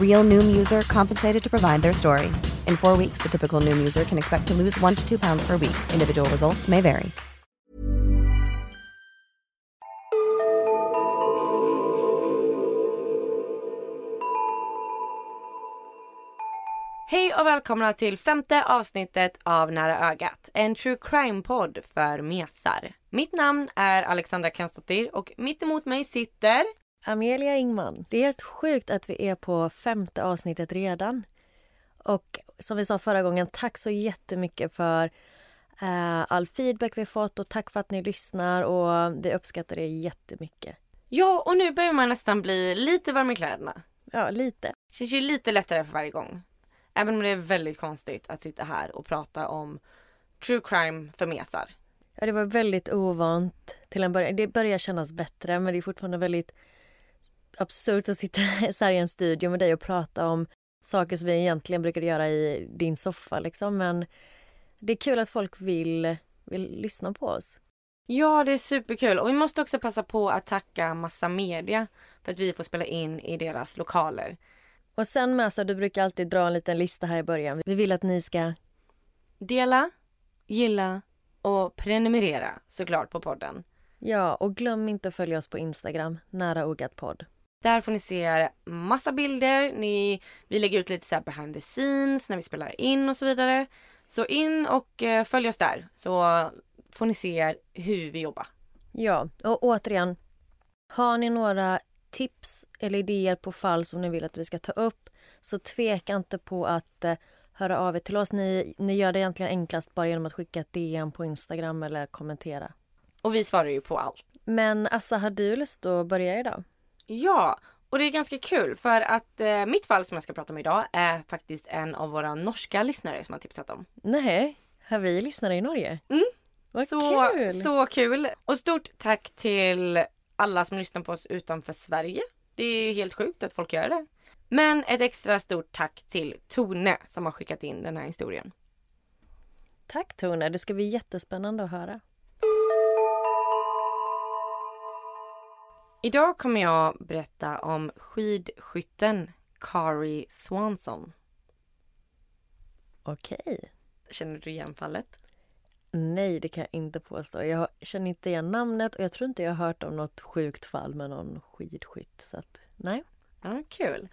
Real Noom user compensated to provide their story. In four weeks, the typical Noom user can expect to lose one to two pounds per week. Individual results may vary. Hej och välkomna till femte avsnittet av Nära ögat. En true crime-podd för mesar. Mitt namn är Alexandra Kensdottir och mitt emot mig sitter... Amelia Ingman. Det är helt sjukt att vi är på femte avsnittet redan. Och som vi sa förra gången, tack så jättemycket för eh, all feedback vi fått och tack för att ni lyssnar och vi uppskattar det jättemycket. Ja, och nu börjar man nästan bli lite varm i kläderna. Ja, lite. Det känns ju lite lättare för varje gång. Även om det är väldigt konstigt att sitta här och prata om true crime för mesar. Ja, det var väldigt ovant till en början. Det börjar kännas bättre men det är fortfarande väldigt absurt att sitta så här i en studio med dig och prata om saker som vi egentligen brukade göra i din soffa liksom. Men det är kul att folk vill, vill lyssna på oss. Ja, det är superkul. Och vi måste också passa på att tacka Massa Media för att vi får spela in i deras lokaler. Och sen så du brukar alltid dra en liten lista här i början. Vi vill att ni ska Dela, gilla och prenumerera såklart på podden. Ja, och glöm inte att följa oss på Instagram, nära ogat podd. Där får ni se massa bilder. Ni, vi lägger ut lite så behind the scenes när vi spelar in och så vidare. Så in och eh, följ oss där så får ni se hur vi jobbar. Ja, och återigen, har ni några tips eller idéer på fall som ni vill att vi ska ta upp så tveka inte på att eh, höra av er till oss. Ni, ni gör det egentligen enklast bara genom att skicka ett DM på Instagram eller kommentera. Och vi svarar ju på allt. Men Assa, har du lust att börja idag? Ja, och det är ganska kul för att eh, mitt fall som jag ska prata om idag är faktiskt en av våra norska lyssnare som har tipsat om. Nej, har vi lyssnare i Norge? Mm. Vad så, kul! Så kul! Och stort tack till alla som lyssnar på oss utanför Sverige. Det är helt sjukt att folk gör det. Men ett extra stort tack till Tone som har skickat in den här historien. Tack Tone, det ska bli jättespännande att höra. Idag kommer jag berätta om skidskytten Kari Swanson. Okej. Känner du igen fallet? Nej, det kan jag inte påstå. Jag känner inte igen namnet och jag tror inte jag har hört om något sjukt fall med någon skidskytt. Så att, nej. Ja, kul.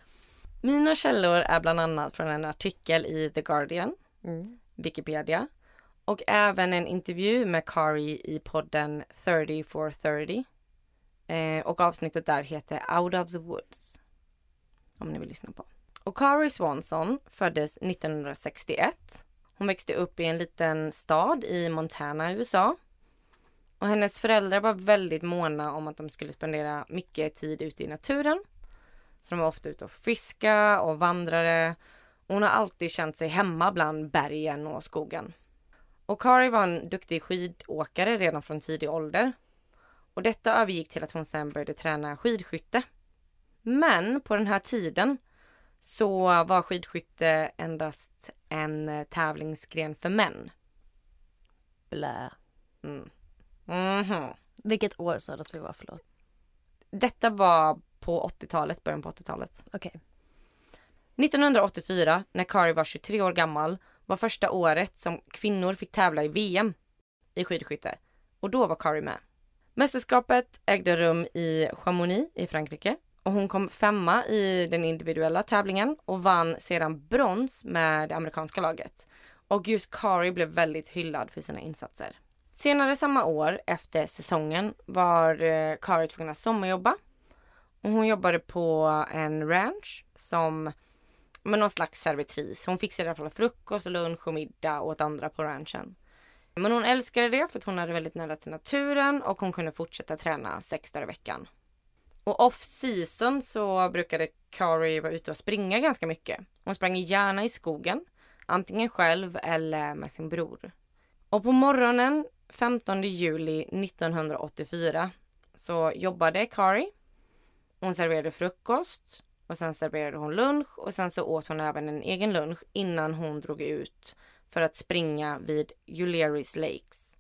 Mina källor är bland annat från en artikel i The Guardian, Mm. Wikipedia och även en intervju med Kari i podden 30 for 30. Eh, och avsnittet där heter Out of the Woods. Om ni vill lyssna på. Och Kari Swanson föddes 1961 Hon växte upp i en liten stad i Montana, USA. Och hennes föräldrar var väldigt måna om att de skulle spendera mycket tid ute i naturen. Så de var ofta ute och fiska och vandrade. Och hon har alltid känt sig hemma bland bergen och skogen. Och Kari var en duktig skidåkare redan från tidig ålder. Och detta övergick till att hon sen började träna skidskytte. Men på den här tiden så var skidskytte endast en eh, tävlingsgren för män. Blä. Mm. Mhm. Vilket år sa du att vi var? Förlåt. Detta var på 80-talet, början på 80-talet. Okej. 1984, när Kari var 23 år gammal, var första året som kvinnor fick tävla i VM i skidskytte. Och då var Kari med. Mästerskapet ägde rum i Chamonix i Frankrike och hon kom femma i den individuella tävlingen och vann sedan brons med det amerikanska laget. Och just Kari blev väldigt hyllad för sina insatser. Senare samma år, efter säsongen, var eh, Kari tvungen att sommarjobba. Och hon jobbade på en ranch som med någon slags servitris. Hon fixade i alla fall frukost, lunch och middag åt andra på ranchen. Men hon älskade det för att hon hade väldigt nära till naturen och hon kunde fortsätta träna sex dagar i veckan. Och off season så brukade Kari vara ute och springa ganska mycket. Hon sprang gärna i skogen, antingen själv eller med sin bror. Och på morgonen 15 juli 1984 så jobbade Kari. Hon serverade frukost och sen serverade hon lunch och sen så åt hon även en egen lunch innan hon drog ut för att springa vid Ulieris Lakes.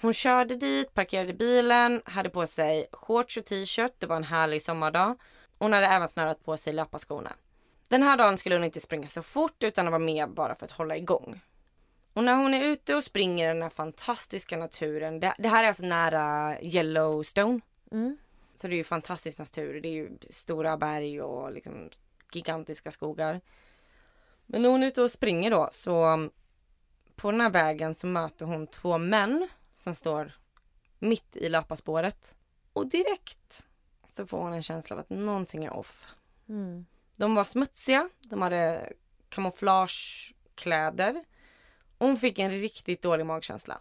Hon körde dit, parkerade bilen, hade på sig shorts och t-shirt. Det var en härlig sommardag. Hon hade även snörat på sig löparskorna. Den här dagen skulle hon inte springa så fort utan vara med bara för att hålla igång. Och när hon är ute och springer i den här fantastiska naturen. Det, det här är alltså nära Yellowstone. Mm. Så det är ju fantastisk natur. Det är ju stora berg och liksom gigantiska skogar. Men när hon är ute och springer då så på den här vägen så möter hon två män som står mitt i löparspåret. Och direkt så får hon en känsla av att någonting är off. Mm. De var smutsiga, de hade kamouflagekläder hon fick en riktigt dålig magkänsla.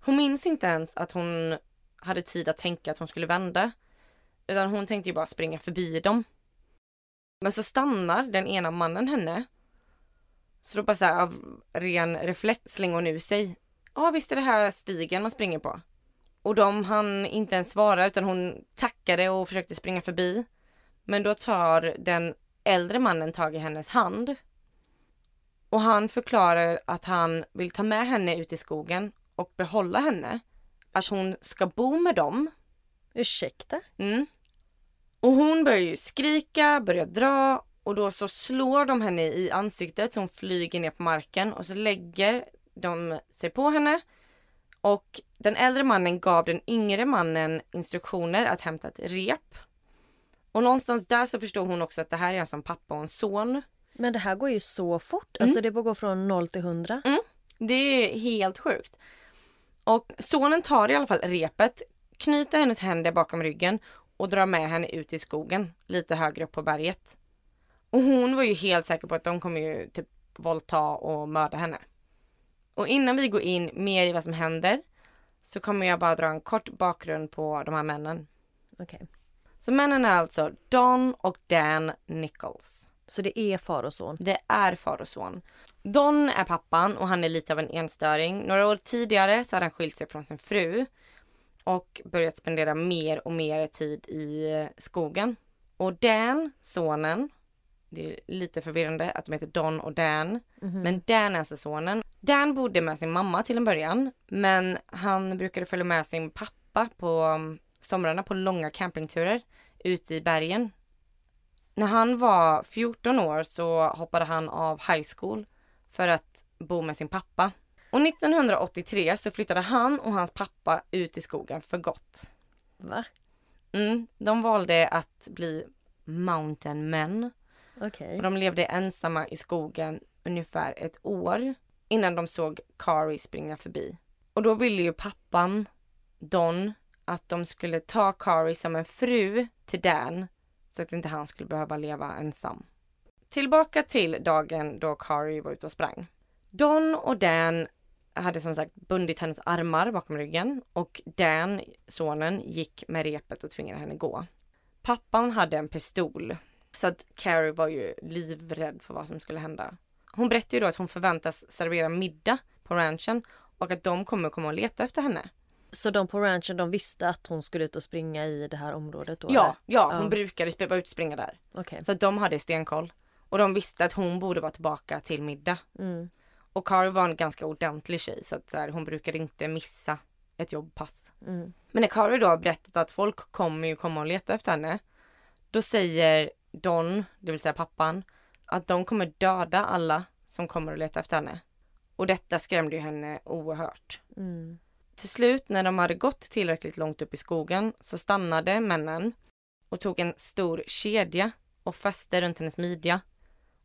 Hon minns inte ens att hon hade tid att tänka att hon skulle vända. Utan hon tänkte ju bara springa förbi dem. Men så stannar den ena mannen henne. Så då bara så här, av ren reflex slänger hon ur sig. Ja visst är det här stigen man springer på. Och de hann inte ens svara utan hon tackade och försökte springa förbi. Men då tar den äldre mannen tag i hennes hand. Och han förklarar att han vill ta med henne ut i skogen och behålla henne. Att hon ska bo med dem. Ursäkta? Mm. Och hon börjar ju skrika, börjar dra och då så slår de henne i ansiktet så hon flyger ner på marken och så lägger de sig på henne. Och den äldre mannen gav den yngre mannen instruktioner att hämta ett rep. Och någonstans där så förstod hon också att det här är som pappa och en son. Men det här går ju så fort. Alltså det går från 0 till 100. Mm. Det är helt sjukt. Och sonen tar i alla fall repet, knyter hennes händer bakom ryggen och drar med henne ut i skogen lite högre upp på berget. Och hon var ju helt säker på att de kommer ju typ våldta och mörda henne. Och innan vi går in mer i vad som händer så kommer jag bara dra en kort bakgrund på de här männen. Okej. Så männen är alltså Don och Dan Nichols. Så det är far och son. Det är far och son. Don är pappan och han är lite av en enstöring. Några år tidigare så hade han skilt sig från sin fru och börjat spendera mer och mer tid i skogen. Och Dan, sonen, det är lite förvirrande att de heter Don och Dan, men Dan är alltså sonen. Dan bodde med sin mamma till en början, men han brukade följa med sin pappa på um, somrarna på långa campingturer ute i bergen. När han var 14 år så hoppade han av high school för att bo med sin pappa. Och 1983 så flyttade han och hans pappa ut i skogen för gott. Va? Mm, de valde att bli mountain men Okay. och de levde ensamma i skogen ungefär ett år innan de såg Kari springa förbi. Och då ville ju pappan, Don, att de skulle ta Kari som en fru till Dan så att inte han skulle behöva leva ensam. Tillbaka till dagen då Kari var ute och sprang. Don och Dan hade som sagt bundit hennes armar bakom ryggen och Dan, sonen, gick med repet och tvingade henne gå. Pappan hade en pistol så att Carrie var ju livrädd för vad som skulle hända. Hon berättade ju då att hon förväntas servera middag på ranchen och att de kommer komma och leta efter henne. Så de på ranchen de visste att hon skulle ut och springa i det här området då? Ja, eller? ja, hon Ja. brukade vara ute och springa där. Okej. Så att de hade stenkoll. Och de visste att hon borde vara tillbaka till middag. Mm. Och Carrie var en ganska ordentlig tjej så att så här, hon brukade inte missa ett jobbpass. Mm. Men när Carrie då har berättat att folk kommer ju komma och leta efter henne. Då säger Don, det vill säga pappan, att de kommer döda alla som kommer och leta efter henne. Och detta skrämde ju henne oerhört. Mm. Till slut när de hade gått tillräckligt långt upp i skogen så stannade männen och tog en stor kedja och fäste runt hennes midja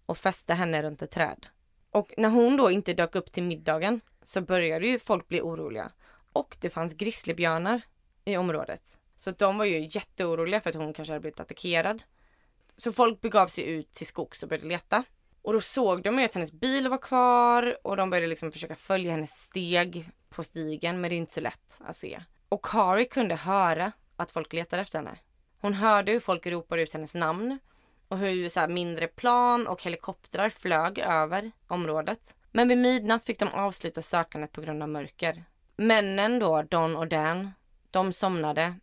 och fäste henne runt ett träd. Och när hon då inte dök upp till middagen så började ju folk bli oroliga. Och det fanns grizzlybjörnar i området. Så de var ju jätteoroliga för att hon kanske hade blivit attackerad. Så folk begav sig ut till skogs och började leta. Och då såg de ju att hennes bil var kvar och de började liksom försöka följa hennes steg på stigen men det är inte så lätt att se. Och Kari kunde höra att folk letade efter henne. Hon hörde hur folk ropade ut hennes namn och hur så här, mindre plan och helikoptrar flög över området. Men vid midnatt fick de avsluta sökandet på grund av mörker. Männen då, Don och Dan, de somnade.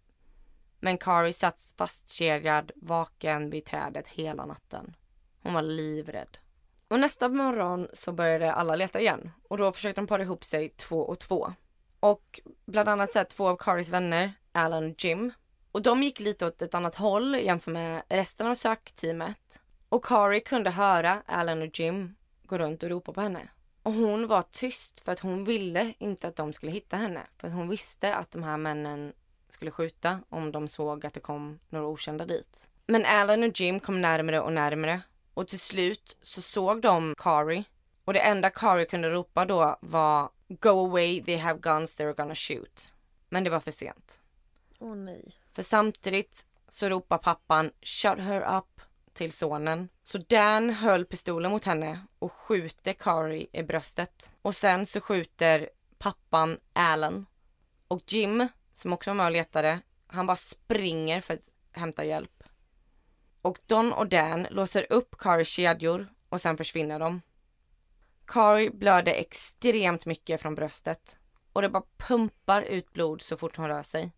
Men Kari satt fastkedjad vaken vid trädet hela natten. Hon var livrädd. Och nästa morgon så började alla leta igen och då försökte de para ihop sig två och två. Och bland annat så två av Karis vänner, Alan och Jim. Och de gick lite åt ett annat håll jämfört med resten av sökteamet. Och Kari kunde höra Alan och Jim gå runt och ropa på henne. Och hon var tyst för att hon ville inte att de skulle hitta henne. För att hon visste att de här männen skulle skjuta om de såg att det kom några okända dit. Men Alan och Jim kom närmare och närmare och till slut så såg de Kari och det enda Kari kunde ropa då var Go away, they have guns, they're gonna shoot. Men det var för sent. Åh nej. För samtidigt så ropar pappan Shut her up till sonen. Så Dan höll pistolen mot henne och skjuter Kari i bröstet. Och sen så skjuter pappan Alan. Och Jim, som också var med och letade, han bara springer för att hämta hjälp. Och Don och Dan låser upp Karis kedjor och sen försvinner de. Kari blöder extremt mycket från bröstet och det bara pumpar ut blod så fort hon rör sig.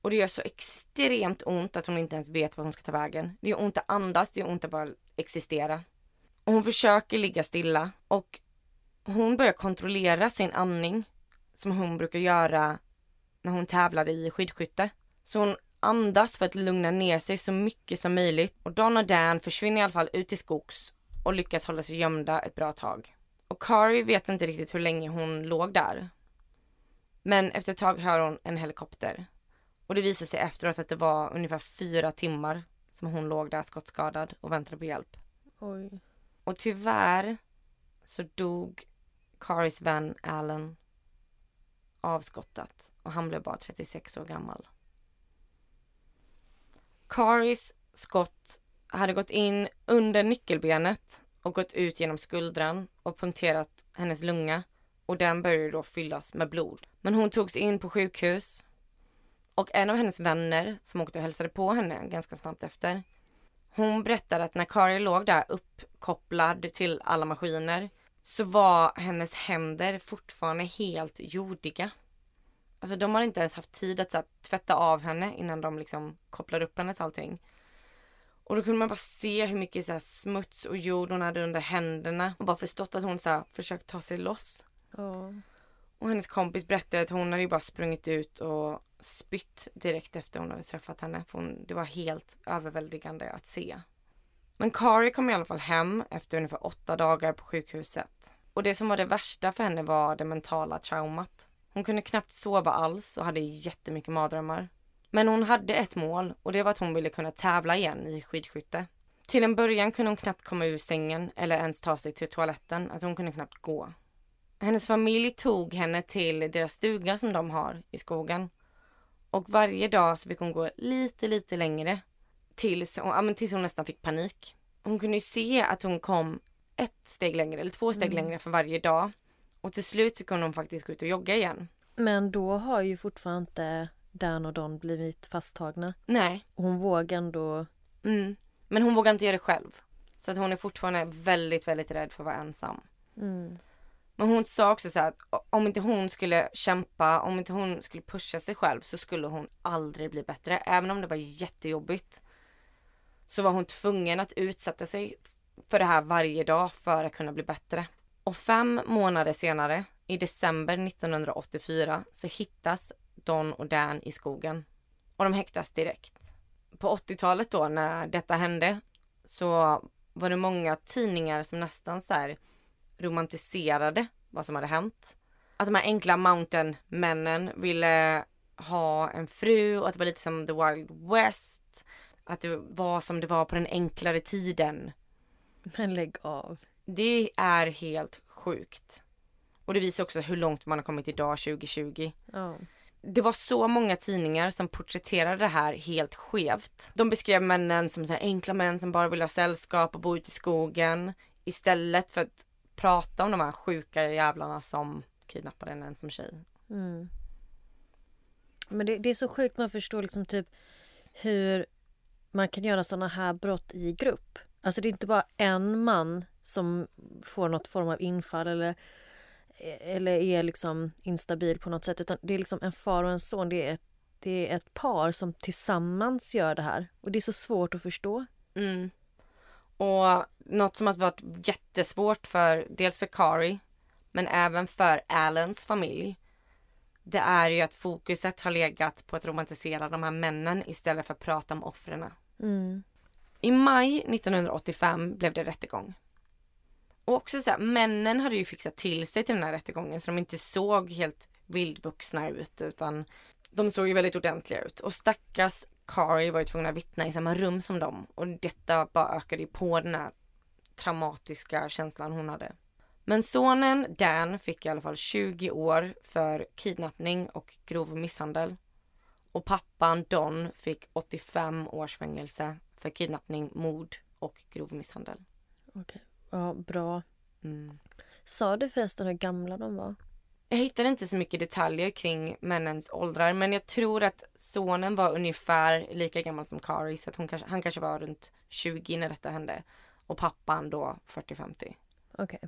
Och det gör så extremt ont att hon inte ens vet vart hon ska ta vägen. Det gör ont att andas, det gör ont att bara existera. Och hon försöker ligga stilla och hon börjar kontrollera sin andning som hon brukar göra när hon tävlade i skidskytte. Så hon andas för att lugna ner sig så mycket som möjligt och Don och Dan försvinner i alla fall ut i skogs och lyckas hålla sig gömda ett bra tag. Och Kari vet inte riktigt hur länge hon låg där. Men efter ett tag hör hon en helikopter. Och det visar sig efteråt att det var ungefär fyra timmar som hon låg där skottskadad och väntade på hjälp. Oj. Och tyvärr så dog Karis vän Alan avskottat och han blev bara 36 år gammal. Karis skott hade gått in under nyckelbenet och gått ut genom skuldran och punkterat hennes lunga och den började då fyllas med blod. Men hon togs in på sjukhus och en av hennes vänner som åkte och hälsade på henne ganska snabbt efter hon berättade att när Kari låg där uppkopplad till alla maskiner så var hennes händer fortfarande helt jordiga. Alltså de har inte ens haft tid att här, tvätta av henne innan de liksom kopplar upp henne till allting. Och då kunde man bara se hur mycket så här, smuts och jord hon hade under händerna och bara förstått att hon så här, försökt ta sig loss. Ja. Och hennes kompis berättade att hon hade bara sprungit ut och spytt direkt efter hon hade träffat henne. För hon, det var helt överväldigande att se. Men Kari kom i alla fall hem efter ungefär åtta dagar på sjukhuset. Och det som var det värsta för henne var det mentala traumat. Hon kunde knappt sova alls och hade jättemycket mardrömmar. Men hon hade ett mål och det var att hon ville kunna tävla igen i skidskytte. Till en början kunde hon knappt komma ur sängen eller ens ta sig till toaletten. Alltså hon kunde knappt gå. Hennes familj tog henne till deras stuga som de har i skogen. Och varje dag så fick hon gå lite, lite längre. Tills, ja, men tills hon nästan fick panik. Hon kunde ju se att hon kom ett steg längre eller två steg längre för varje dag. Och till slut så kunde hon faktiskt gå ut och jogga igen. Men då har ju fortfarande inte Dan och Don blivit fasttagna. Nej. Hon vågar ändå... Mm. Men hon vågar inte göra det själv. Så att hon är fortfarande väldigt, väldigt rädd för att vara ensam. Mm. Men hon sa också så här att om inte hon skulle kämpa, om inte hon skulle pusha sig själv så skulle hon aldrig bli bättre. Även om det var jättejobbigt. Så var hon tvungen att utsätta sig för det här varje dag för att kunna bli bättre. Och fem månader senare, i december 1984, så hittas Don och Dan i skogen. Och de häktas direkt. På 80-talet då när detta hände så var det många tidningar som nästan så här romantiserade vad som hade hänt. Att de här enkla mountain-männen ville ha en fru och att det var lite som the wild west. Att det var som det var på den enklare tiden. Men lägg av. Det är helt sjukt. Och det visar också hur långt man har kommit idag 2020. Ja. Det var så många tidningar som porträtterade det här helt skevt. De beskrev männen som så enkla män som bara vill ha sällskap och bo ute i skogen. Istället för att prata om de här sjuka jävlarna som kidnappade en ensam tjej. Mm. Men det, det är så sjukt man förstår liksom typ hur man kan göra sådana här brott i grupp. Alltså det är inte bara en man som får något form av infall eller, eh, eller är liksom instabil på något sätt utan det är liksom en far och en son. Det är ett, det är ett par som tillsammans gör det här och det är så svårt att förstå. Mm. Och något som har varit jättesvårt för dels för Kari men även för Allens familj. Det är ju att fokuset har legat på att romantisera de här männen istället för att prata om offren. Mm. I maj 1985 blev det rättegång. Och också så här, männen hade ju fixat till sig till den här rättegången så de inte såg helt vildvuxna ut utan de såg ju väldigt ordentliga ut. Och stackars Kari var ju tvungen att vittna i samma rum som dem och detta bara ökade ju på den här traumatiska känslan hon hade. Men sonen Dan fick i alla fall 20 år för kidnappning och grov misshandel. Och pappan Don fick 85 års fängelse för kidnappning, mord och grov misshandel. Okej. Ja, bra. Mm. Sa du förresten hur gamla de var? Jag hittade inte så mycket detaljer kring männens åldrar men jag tror att sonen var ungefär lika gammal som Kari så att hon kanske, han kanske var runt 20 när detta hände. Och pappan då 40-50. Okej.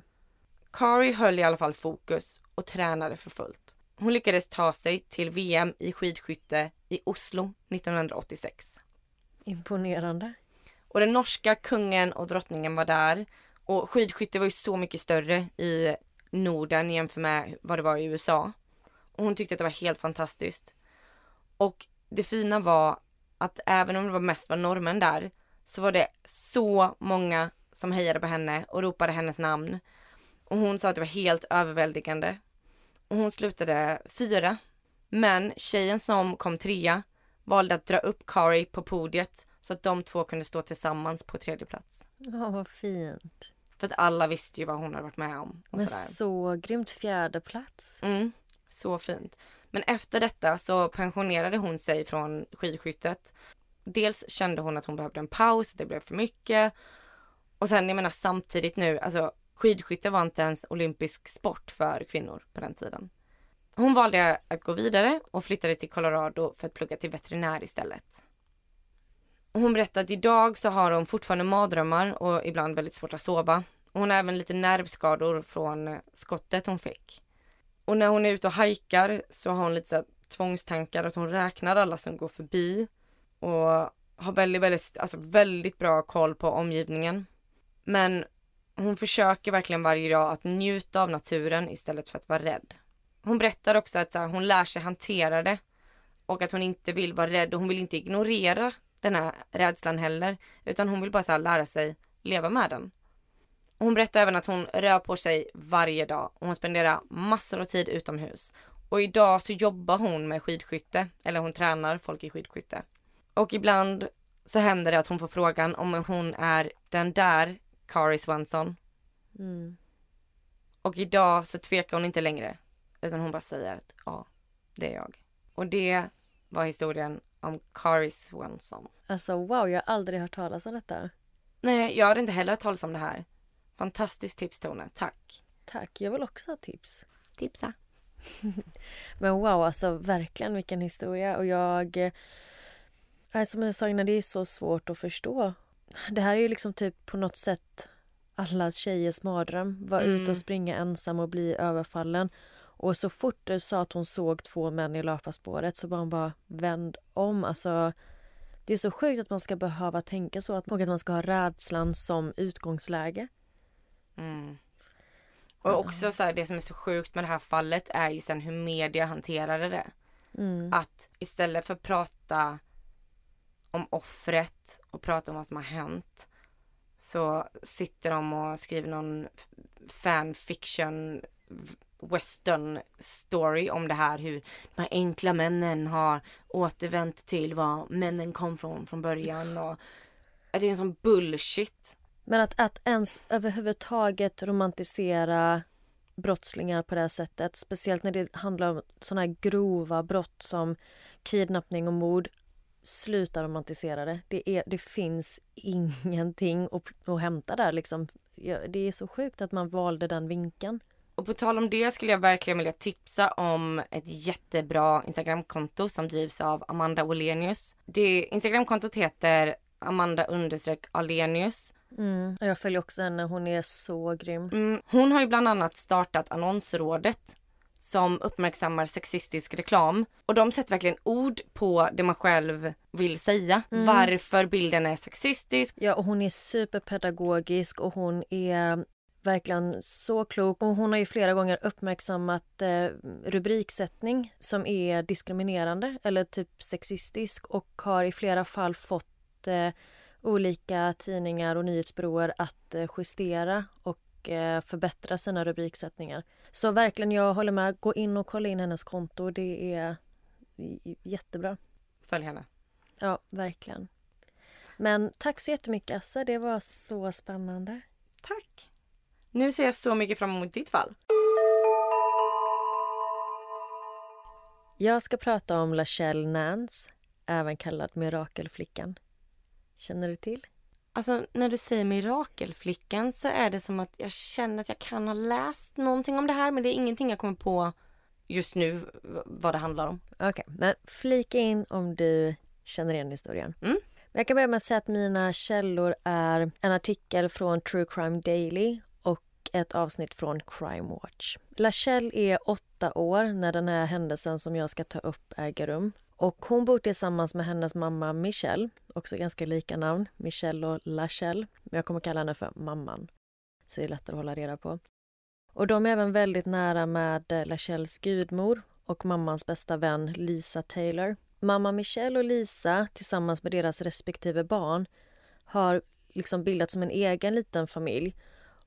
Kari höll i alla fall fokus och tränade för fullt. Hon lyckades ta sig till VM i skidskytte i Oslo 1986. Imponerande. Och den norska kungen och drottningen var där. Och skidskytte var ju så mycket större i Norden jämfört med vad det var i USA. Och hon tyckte att det var helt fantastiskt. Och det fina var att även om det var mest var norrmän där så var det så många som hejade på henne och ropade hennes namn. Och hon sa att det var helt överväldigande. Och hon slutade fyra. Men tjejen som kom trea valde att dra upp Kari på podiet så att de två kunde stå tillsammans på tredje plats. Ja, vad fint. För att alla visste ju vad hon hade varit med om. Men sådär. så grymt fjärde plats. Mm, så fint. Men efter detta så pensionerade hon sig från skidskyttet. Dels kände hon att hon behövde en paus, det blev för mycket. Och sen jag menar samtidigt nu, alltså skidskytte var inte ens olympisk sport för kvinnor på den tiden. Hon valde att gå vidare och flyttade till Colorado för att plugga till veterinär istället. Hon berättade att idag så har hon fortfarande mardrömmar och ibland väldigt svårt att sova. Hon har även lite nervskador från eh, skottet hon fick. Och när hon är ute och hajkar så har hon lite så här tvångstankar att hon räknar alla som går förbi. Och har väldigt, väldigt, alltså väldigt bra koll på omgivningen. Men hon försöker verkligen varje dag att njuta av naturen istället för att vara rädd. Hon berättar också att så här, hon lär sig hantera det och att hon inte vill vara rädd och hon vill inte ignorera den här rädslan heller utan hon vill bara så här, lära sig leva med den. Hon berättar även att hon rör på sig varje dag och hon spenderar massor av tid utomhus. Och idag så jobbar hon med skidskytte, eller hon tränar folk i skidskytte. Och ibland så händer det att hon får frågan om hon är den där Kari Swanson. Mm. Och idag så tvekar hon inte längre. Utan hon bara säger att ja, det är jag. Och det var historien om Kari Swanson. Alltså wow, jag har aldrig hört talas om detta. Nej, jag hade inte heller hört talas om det här. Fantastiskt tips Tone, tack. Tack, jag vill också ha tips. Tipsa. Men wow, alltså verkligen vilken historia. Och jag... eh, Som jag sa innan, det är så svårt att förstå. Det här är ju liksom typ på något sätt alla tjejers mardröm. Vara ute och springa ensam och bli överfallen. Och så fort du sa att hon såg två män i löparspåret så var hon bara vänd om. Alltså, det är så sjukt att man ska behöva tänka så att, och att man ska ha rädslan som utgångsläge. Mm. Och också så här, det som är så sjukt med det här fallet är ju sen hur media hanterade det. Att istället för att prata om offret och prata om vad som har hänt så sitter de och skriver någon fanfiction western story om det här hur de här enkla männen har återvänt till var männen kom från från början och det är en sån bullshit. Men att, att ens överhuvudtaget romantisera brottslingar på det här sättet, speciellt när det handlar om såna här grova brott som kidnappning och mord, sluta romantisera det. Det, är, det finns ingenting att, att hämta där liksom. Det är så sjukt att man valde den vinkeln. Och på tal om det skulle jag verkligen vilja tipsa om ett jättebra Instagramkonto som drivs av Amanda Olenius. Det Instagramkontot heter Amanda understreck Alenius. Mm. Jag följer också henne, hon är så grym. Mm, hon har ju bland annat startat Annonsrådet som uppmärksammar sexistisk reklam. Och de sätter verkligen ord på det man själv vill säga. Varför bilden är sexistisk. Ja, och hon är superpedagogisk och hon är verkligen så klok. Och hon har ju flera gånger uppmärksammat eh, rubriksättning som är diskriminerande eller typ sexistisk och har i flera fall fått eh, olika tidningar och nyhetsbyråer att eh, justera och eh, förbättra sina rubriksättningar. Så verkligen, jag håller med. Gå in och kolla in hennes konto. Det är jättebra. Följ henne. Ja, verkligen. Men tack så jättemycket, Assa. Det var så spännande. Tack. Nu ser jag så mycket fram emot ditt fall. Jag ska prata om Lachelle Nance, även kallad Mirakelflickan. Känner du till? Alltså när du säger mirakelflickan så är det som att jag känner att jag kan ha läst någonting om det här men det är ingenting jag kommer på just nu vad det handlar om. Okej, men flika in om du känner igen historien. Mm. Jag kan börja med att säga att mina källor är en artikel från True Crime Daily och ett avsnitt från Crime Watch. Lachelle är åtta år när den här händelsen som jag ska ta upp äger rum. Och hon bor tillsammans med hennes mamma Michelle, också ganska lika namn, Michelle och Lachelle. Men jag kommer kalla henne för mamman, så det är lättare att hålla reda på. Och de är även väldigt nära med eh, Lachelles gudmor och mammans bästa vän Lisa Taylor. Mamma Michelle och Lisa tillsammans med deras respektive barn har liksom bildat som en egen liten familj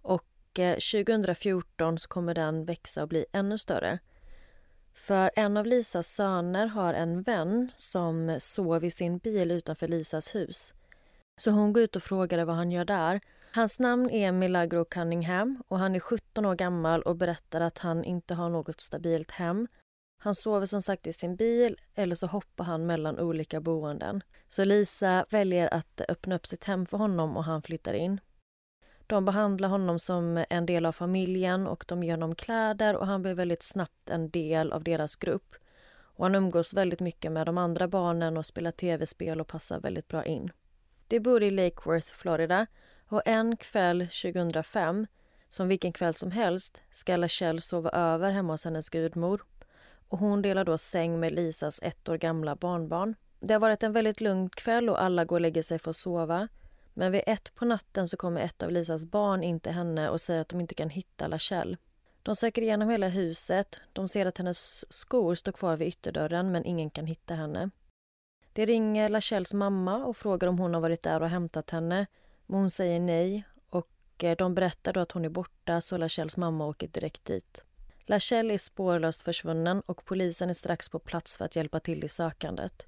och eh, 2014 så kommer den växa och bli ännu större. För en av Lisas söner har en vän som sov i sin bil utanför Lisas hus. Så hon går ut och frågade vad han gör där. Hans namn är Milagro Cunningham och han är 17 år gammal och berättar att han inte har något stabilt hem. Han sover som sagt i sin bil eller så hoppar han mellan olika boenden. Så Lisa väljer att öppna upp sitt hem för honom och han flyttar in. De behandlar honom som en del av familjen och de ger honom kläder och han blir väldigt snabbt en del av deras grupp. Och han umgås väldigt mycket med de andra barnen och spelar tv-spel och passar väldigt bra in. De bor i Lake Worth, Florida och en kväll 2005, som vilken kväll som helst, ska Lachelle sova över hemma hos hennes gudmor. Och hon delar då säng med Lisas ett år gamla barnbarn. Det har varit en väldigt lugn kväll och alla går och lägger sig för att sova. Men vid ett på natten så kommer ett av Lisas barn in till henne och säger att de inte kan hitta Lachelle. De söker igenom hela huset. De ser att hennes skor står kvar vid ytterdörren men ingen kan hitta henne. De ringer Lachelles mamma och frågar om hon har varit där och hämtat henne. Men hon säger nej och eh, de berättar då att hon är borta så Lachelles mamma åker direkt dit. Lachelle är spårlöst försvunnen och polisen är strax på plats för att hjälpa till i sökandet.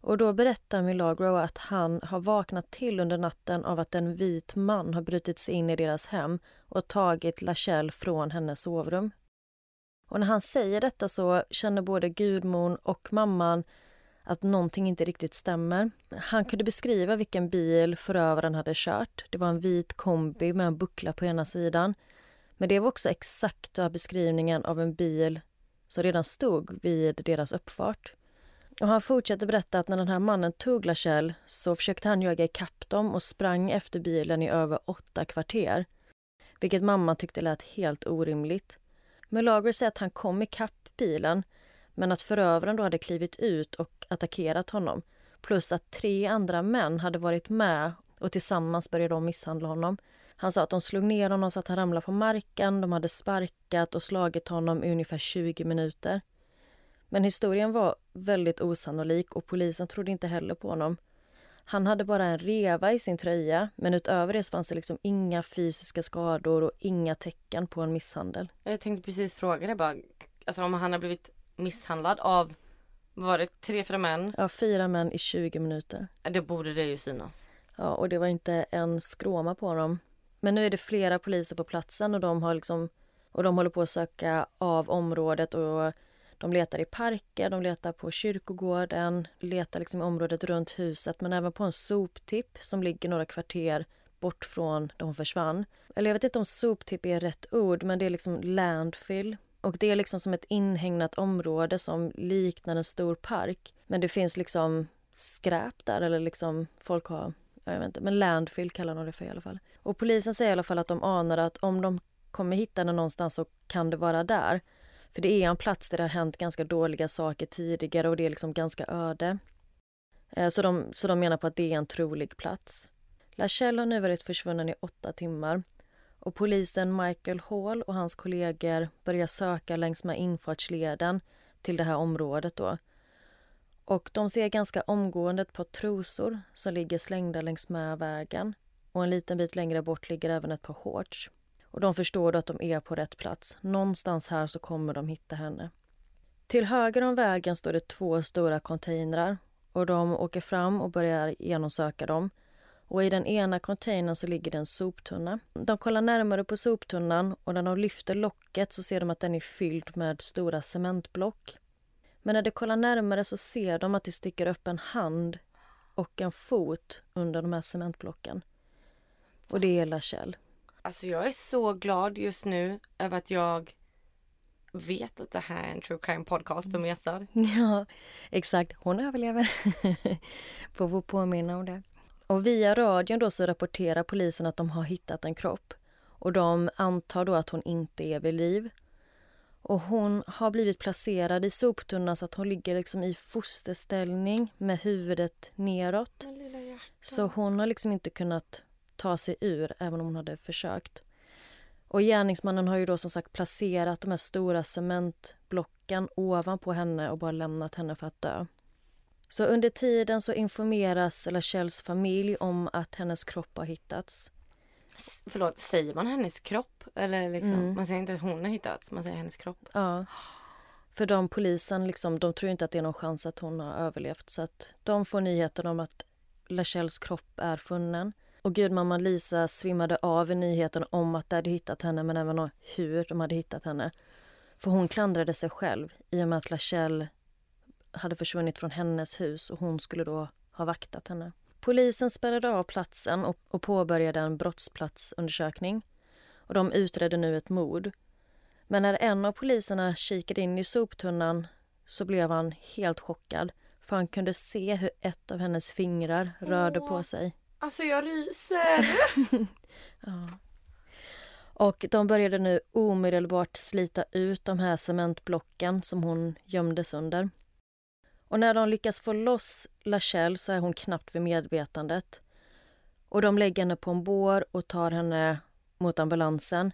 Och då berättar Milagro att han har vaknat till under natten av att en vit man har brutit sig in i deras hem och tagit Lachelle från hennes sovrum. Och när han säger detta så känner både gudmon och mamman att någonting inte riktigt stämmer. Han kunde beskriva vilken bil förövaren hade kört. Det var en vit kombi med en buckla på ena sidan. Men det var också exakta beskrivningen av en bil som redan stod vid deras uppfart. Och han fortsätter berätta att när den här mannen tog Lachelle så försökte han jaga ikapp dem och sprang efter bilen i över åtta kvarter. Vilket mamman tyckte lät helt orimligt. Melager säger att han kom ikapp bilen men att förövaren då hade klivit ut och attackerat honom. Plus att tre andra män hade varit med och tillsammans började de misshandla honom. Han sa att de slog ner honom så att han ramlade på marken, de hade sparkat och slagit honom i ungefär 20 minuter. Men historien var väldigt osannolik och polisen trodde inte heller på honom. Han hade bara en reva i sin tröja men utöver det fanns det liksom inga fysiska skador och inga tecken på en misshandel. Jag tänkte precis fråga det bara. Alltså om han har blivit misshandlad av, var det tre, fyra män? Ja, fyra män i 20 minuter. Det borde det ju synas. Ja, och det var inte en skråma på dem. Men nu är det flera poliser på platsen och de har liksom och de håller på att söka av området och de letar i parker, de letar på kyrkogården, letar liksom i området runt huset men även på en soptipp som ligger några kvarter bort från där hon försvann. Eller jag vet inte om soptipp är rätt ord men det är liksom landfill. Och det är liksom som ett inhägnat område som liknar en stor park. Men det finns liksom skräp där eller liksom folk har jag vet inte, men landfill kallar de det för i alla fall. Och polisen säger i alla fall att de anar att om de kommer hitta henne någonstans så kan det vara där. För det är en plats där det har hänt ganska dåliga saker tidigare och det är liksom ganska öde. Eh, så de, så de menar på att det är en trolig plats. Lachelle har nu varit försvunnen i åtta timmar och polisen Michael Hall och hans kollegor börjar söka längs med infartsleden till det här området då. Och de ser ganska omgående ett par trosor som ligger slängda längs med vägen. Och en liten bit längre bort ligger även ett par shorts. Och de förstår då att de är på rätt plats. Någonstans här så kommer de hitta henne. Till höger om vägen står det två stora containrar och de åker fram och börjar genomsöka dem. Och i den ena containern så ligger det en soptunna. De kollar närmare på soptunnan och när de lyfter locket så ser de att den är fylld med stora cementblock. Men när de kollar närmare så ser de att det sticker upp en hand och en fot under de här cementblocken. Och det är Lachelle. Alltså jag är så glad just nu över att jag vet att det här är en true crime podcast för mesar. Ja, exakt. Hon överlever. Får få påminna om det. Och via radion då så rapporterar polisen att de har hittat en kropp. Och de antar då att hon inte är vid liv. Och hon har blivit placerad i soptunnan så att hon ligger liksom i fosterställning med huvudet neråt. Så hon har liksom inte kunnat ta sig ur även om hon hade försökt. Och gärningsmannen har ju då som sagt placerat de här stora cementblocken ovanpå henne och bara lämnat henne för att dö. Så under tiden så informeras Lachelles familj om att hennes kropp har hittats. Förlåt, säger man hennes kropp? Eller liksom, mm. Man säger inte att hon har hittats, man säger hennes kropp. Ja. För de polisen liksom, de tror inte att det är någon chans att hon har överlevt. Så att de får nyheten om att Lachelles kropp är funnen. Och gudmamman Lisa svimmade av i nyheten om att de hade hittat henne men även hur de hade hittat henne. För hon klandrade sig själv i och med att Lachelle hade försvunnit från hennes hus och hon skulle då ha vaktat henne. Polisen spärrade av platsen och, och påbörjade en brottsplatsundersökning. Och de utredde nu ett mord. Men när en av poliserna kikade in i soptunnan så blev han helt chockad för han kunde se hur ett av hennes fingrar rörde på sig. Alltså jag ryser! ja. Och de började nu omedelbart slita ut de här cementblocken som hon gömdes under. Och när de lyckas få loss Lachelle så är hon knappt vid medvetandet. Och de lägger henne på en bår och tar henne mot ambulansen.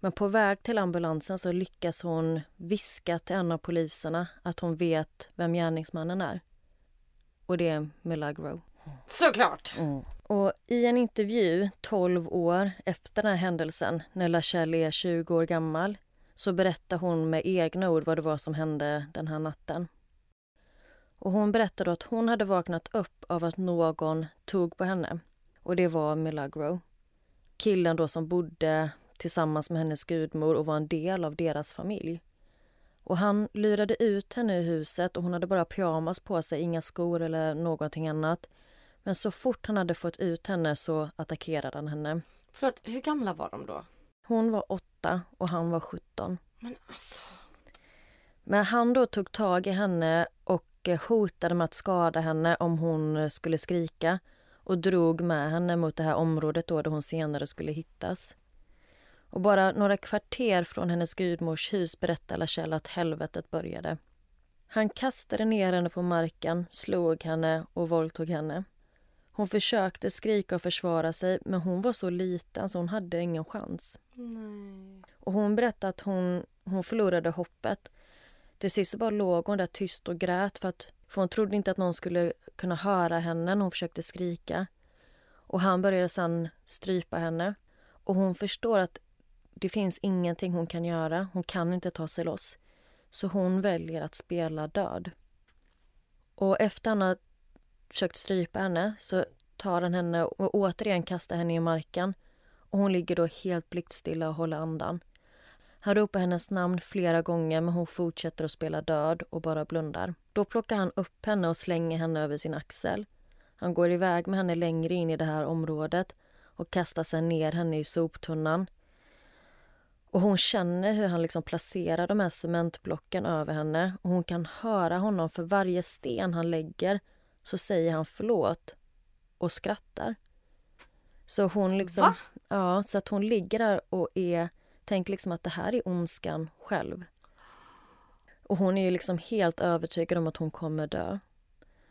Men på väg till ambulansen så lyckas hon viska till en av poliserna att hon vet vem gärningsmannen är. Och det är Milagro. Såklart! Mm. Och i en intervju 12 år efter den här händelsen, när Lachelle är 20 år gammal, så berättar hon med egna ord vad det var som hände den här natten. Och hon berättade att hon hade vaknat upp av att någon tog på henne. Och det var Milagro. Killen då som bodde tillsammans med hennes gudmor och var en del av deras familj. Och han lurade ut henne ur huset och hon hade bara pyjamas på sig, inga skor eller någonting annat. Men så fort han hade fått ut henne så attackerade han henne. Förlåt, hur gamla var de då? Hon var åtta 28 och han var 17. Men alltså. Men han då tog tag i henne och eh, hotade med att skada henne om hon eh, skulle skrika och drog med henne mot det här området då där hon senare skulle hittas. Och bara några kvarter från hennes gudmors hus berättar Lachelle att helvetet började. Han kastade ner henne på marken, slog henne och våldtog henne. Hon försökte skrika och försvara sig men hon var så liten så hon hade ingen chans. Nej. Och hon berättade att hon, hon förlorade hoppet. Till sist bara låg hon där tyst och grät för att för hon trodde inte att någon skulle kunna höra henne när hon försökte skrika. Och han började sedan strypa henne. Och hon förstår att det finns ingenting hon kan göra. Hon kan inte ta sig loss. Så hon väljer att spela död. Och efter han har försökt strypa henne så tar han henne och återigen kastar henne i marken. Och hon ligger då helt blickstilla och håller andan. Han ropar hennes namn flera gånger men hon fortsätter att spela död och bara blundar. Då plockar han upp henne och slänger henne över sin axel. Han går iväg med henne längre in i det här området och kastar sen ner henne i soptunnan. Och hon känner hur han liksom placerar de här cementblocken över henne och hon kan höra honom för varje sten han lägger så säger han förlåt och skrattar. Så hon liksom... Va? Ja, så att hon ligger där och är... Tänker liksom att det här är ondskan själv. Och hon är ju liksom helt övertygad om att hon kommer dö.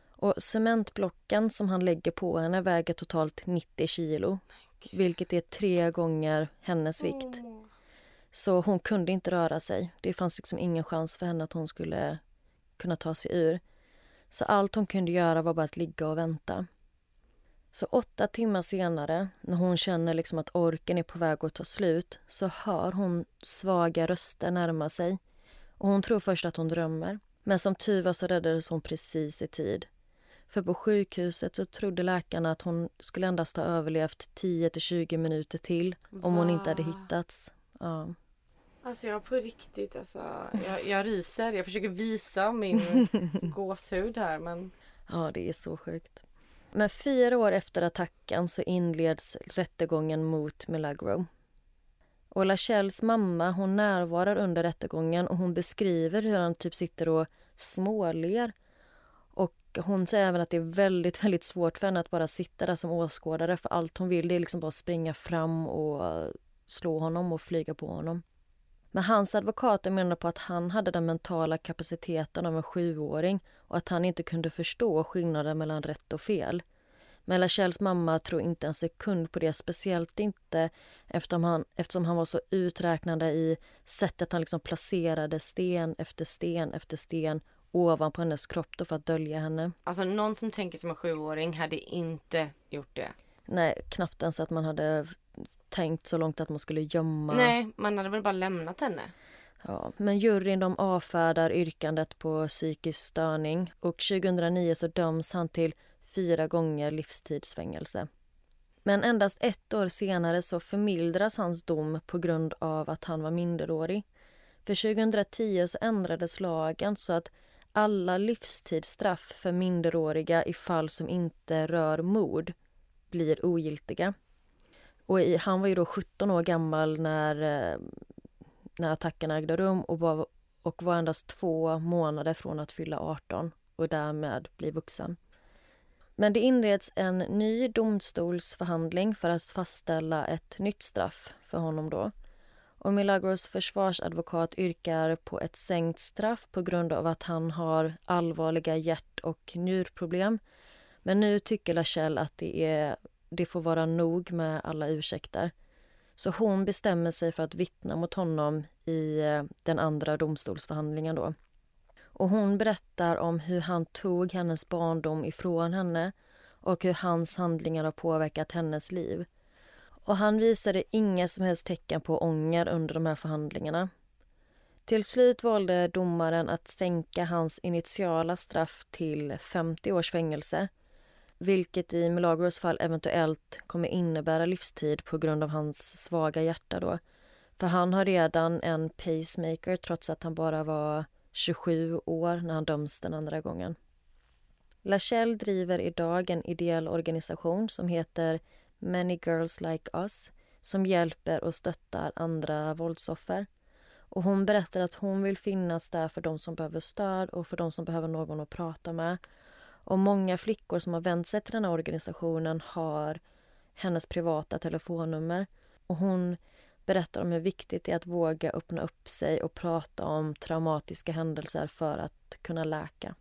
Och cementblocken som han lägger på henne väger totalt 90 kilo. Vilket är tre gånger hennes vikt. Så hon kunde inte röra sig. Det fanns liksom ingen chans för henne att hon skulle kunna ta sig ur. Så allt hon kunde göra var bara att ligga och vänta. Så åtta timmar senare, när hon känner liksom att orken är på väg att ta slut så hör hon svaga röster närma sig. Och Hon tror först att hon drömmer. Men som tur var så räddades hon precis i tid. För på sjukhuset så trodde läkarna att hon skulle endast ha överlevt 10-20 minuter till om hon inte hade hittats. Ja. Alltså jag på riktigt alltså. Jag, jag ryser. Jag försöker visa min gåshud här men. Ja, det är så sjukt. Men fyra år efter attacken så inleds rättegången mot Milagro. Och Lachelles mamma hon närvarar under rättegången och hon beskriver hur han typ sitter och småler. Och hon säger även att det är väldigt, väldigt svårt för henne att bara sitta där som åskådare för allt hon vill är liksom bara springa fram och slå honom och flyga på honom. Men hans advokater menar på att han hade den mentala kapaciteten av en sjuåring och att han inte kunde förstå skillnaden mellan rätt och fel. Men Lachelles mamma tror inte en sekund på det, speciellt inte eftersom han, eftersom han var så uträknande i sättet han liksom placerade sten efter sten efter sten ovanpå hennes kropp då för att dölja henne. Alltså någon som tänker som en sjuåring hade inte gjort det. Nej, knappt ens att man hade tänkt så långt att man skulle gömma. Nej, man hade väl bara lämnat henne. Ja, men juryn de avfärdar yrkandet på psykisk störning och 2009 så döms han till fyra gånger livstidsfängelse. Men endast ett år senare så förmildras hans dom på grund av att han var minderårig. För 2010 så ändrades lagen så att alla livstidsstraff för minderåriga i fall som inte rör mord blir ogiltiga. Och i, han var ju då 17 år gammal när, eh, när attacken ägde rum och var, och var endast två månader från att fylla 18 och därmed bli vuxen. Men det inleds en ny domstolsförhandling för att fastställa ett nytt straff för honom då. Och Milagros försvarsadvokat yrkar på ett sänkt straff på grund av att han har allvarliga hjärt och njurproblem. Men nu tycker Lachelle att det, är, det får vara nog med alla ursäkter. Så hon bestämmer sig för att vittna mot honom i eh, den andra domstolsförhandlingen då. Och hon berättar om hur han tog hennes barndom ifrån henne och hur hans handlingar har påverkat hennes liv. Och han visade inga som helst tecken på ånger under de här förhandlingarna. Till slut valde domaren att sänka hans initiala straff till 50 års fängelse vilket i Milagros fall eventuellt kommer innebära livstid på grund av hans svaga hjärta. Då. För han har redan en pacemaker trots att han bara var 27 år när han döms den andra gången. Lachelle driver idag en ideell organisation som heter Many Girls Like Us som hjälper och stöttar andra våldsoffer. Och hon berättar att hon vill finnas där för de som behöver stöd och för de som behöver någon att prata med. Och många flickor som har vänt sig till den här organisationen har hennes privata telefonnummer. Och hon berättar om hur viktigt det är att våga öppna upp sig och prata om traumatiska händelser för att kunna läka.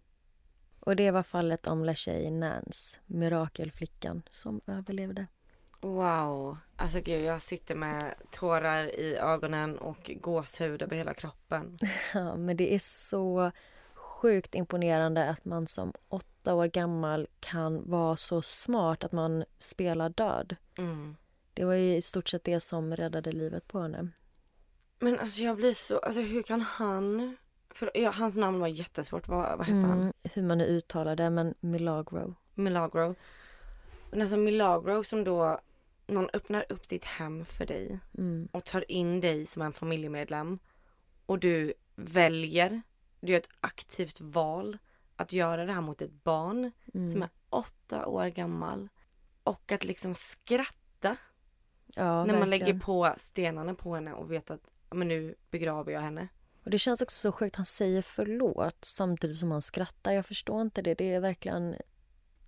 Och det var fallet om LaShaye Nance, mirakelflickan som överlevde. Wow, alltså gud jag sitter med tårar i ögonen och gåshud över hela kroppen. Ja, men det är så sjukt imponerande att man som åtta år gammal kan vara så smart att man spelar död. Mm. Det var ju i stort sett det som räddade livet på henne. Men alltså jag blir så, alltså hur kan han, för ja, hans namn var jättesvårt, vad, vad hette han? Mm, hur man nu uttalar det, men Milagro. Milagro. Men alltså Milagro som då, någon öppnar upp ditt hem för dig Mm. och tar in dig som en familjemedlem och du väljer, du gör ett aktivt val att göra det här mot ett barn Mm. som är åtta år gammal och att liksom skratta Ja, när man verkligen. lägger på stenarna på henne och vet att men nu begraver jag henne. Och det känns också så sjukt. Han säger förlåt samtidigt som han skrattar. Jag förstår inte det. Det är verkligen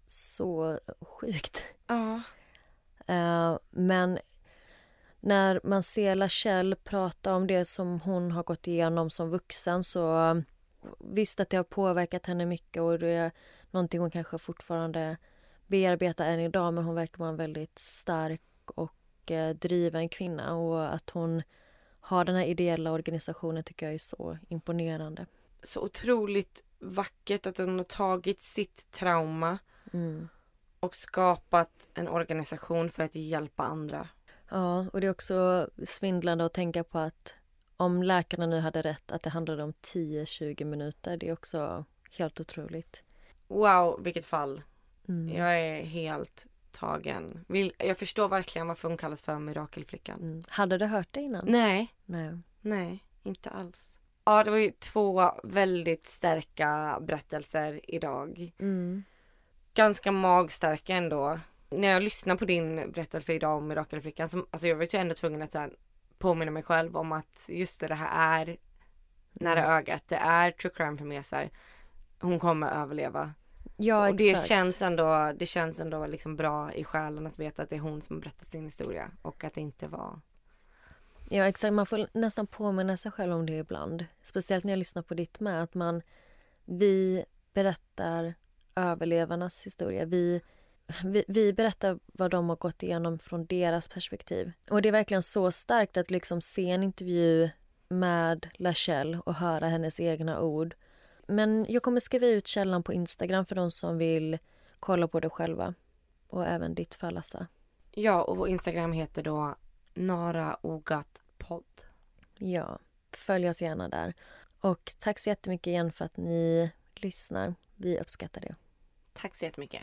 så sjukt. Ja. Eh, men när man ser Lachelle prata om det som hon har gått igenom som vuxen så visst att det har påverkat henne mycket och det är någonting hon kanske fortfarande bearbetar än idag men hon verkar vara en väldigt stark och eh, driven kvinna och att hon har den här ideella organisationen tycker jag är så imponerande. Så otroligt vackert att hon har tagit sitt trauma Mm. och skapat en organisation för att hjälpa andra. Ja, och det är också svindlande att tänka på att om läkarna nu hade rätt att det handlade om 10-20 minuter, det är också helt otroligt. Wow, vilket fall. Mm. Jag är helt tagen. Jag förstår verkligen varför hon kallas för mirakelflickan. Mm. Hade du hört det innan? Nej, Nej. nej, inte alls. Ja, det var ju två väldigt starka berättelser idag. Mm. Ganska magstarka ändå. När jag lyssnar på din berättelse idag om mirakelflickan, som, alltså jag var ju ändå tvungen att så här, påminna mig själv om att just det, det här är nära ögat. Det är true crime för mesar. Hon kommer överleva. Ja, och det exakt. känns ändå, det känns ändå liksom bra i själen att veta att det är hon som har berättat sin historia och att det inte var Ja, exakt. Man får nästan påminna sig själv om det ibland. Speciellt när jag lyssnar på ditt med. Att man, vi berättar överlevarnas historia. Vi, vi, vi berättar vad de har gått igenom från deras perspektiv. Och det är verkligen så starkt att liksom se en intervju med Lachelle och höra hennes egna ord. Men jag kommer skriva ut källan på Instagram för de som vill kolla på det själva. Och även ditt fall, Asta. Ja, och vår Instagram heter då Nara Ogat podd. Ja, följ oss gärna där. Och tack så jättemycket igen för att ni lyssnar. Vi uppskattar det. Tack så jättemycket.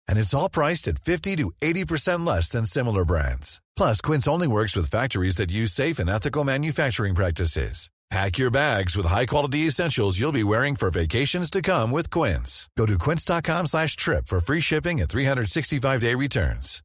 And it's all priced at 50 to 80% less than similar brands. Plus, Quince only works with factories that use safe and ethical manufacturing practices. Pack your bags with high-quality essentials you'll be wearing for vacations to come with Quince. Go to quince.com slash trip for free shipping and 365-day returns.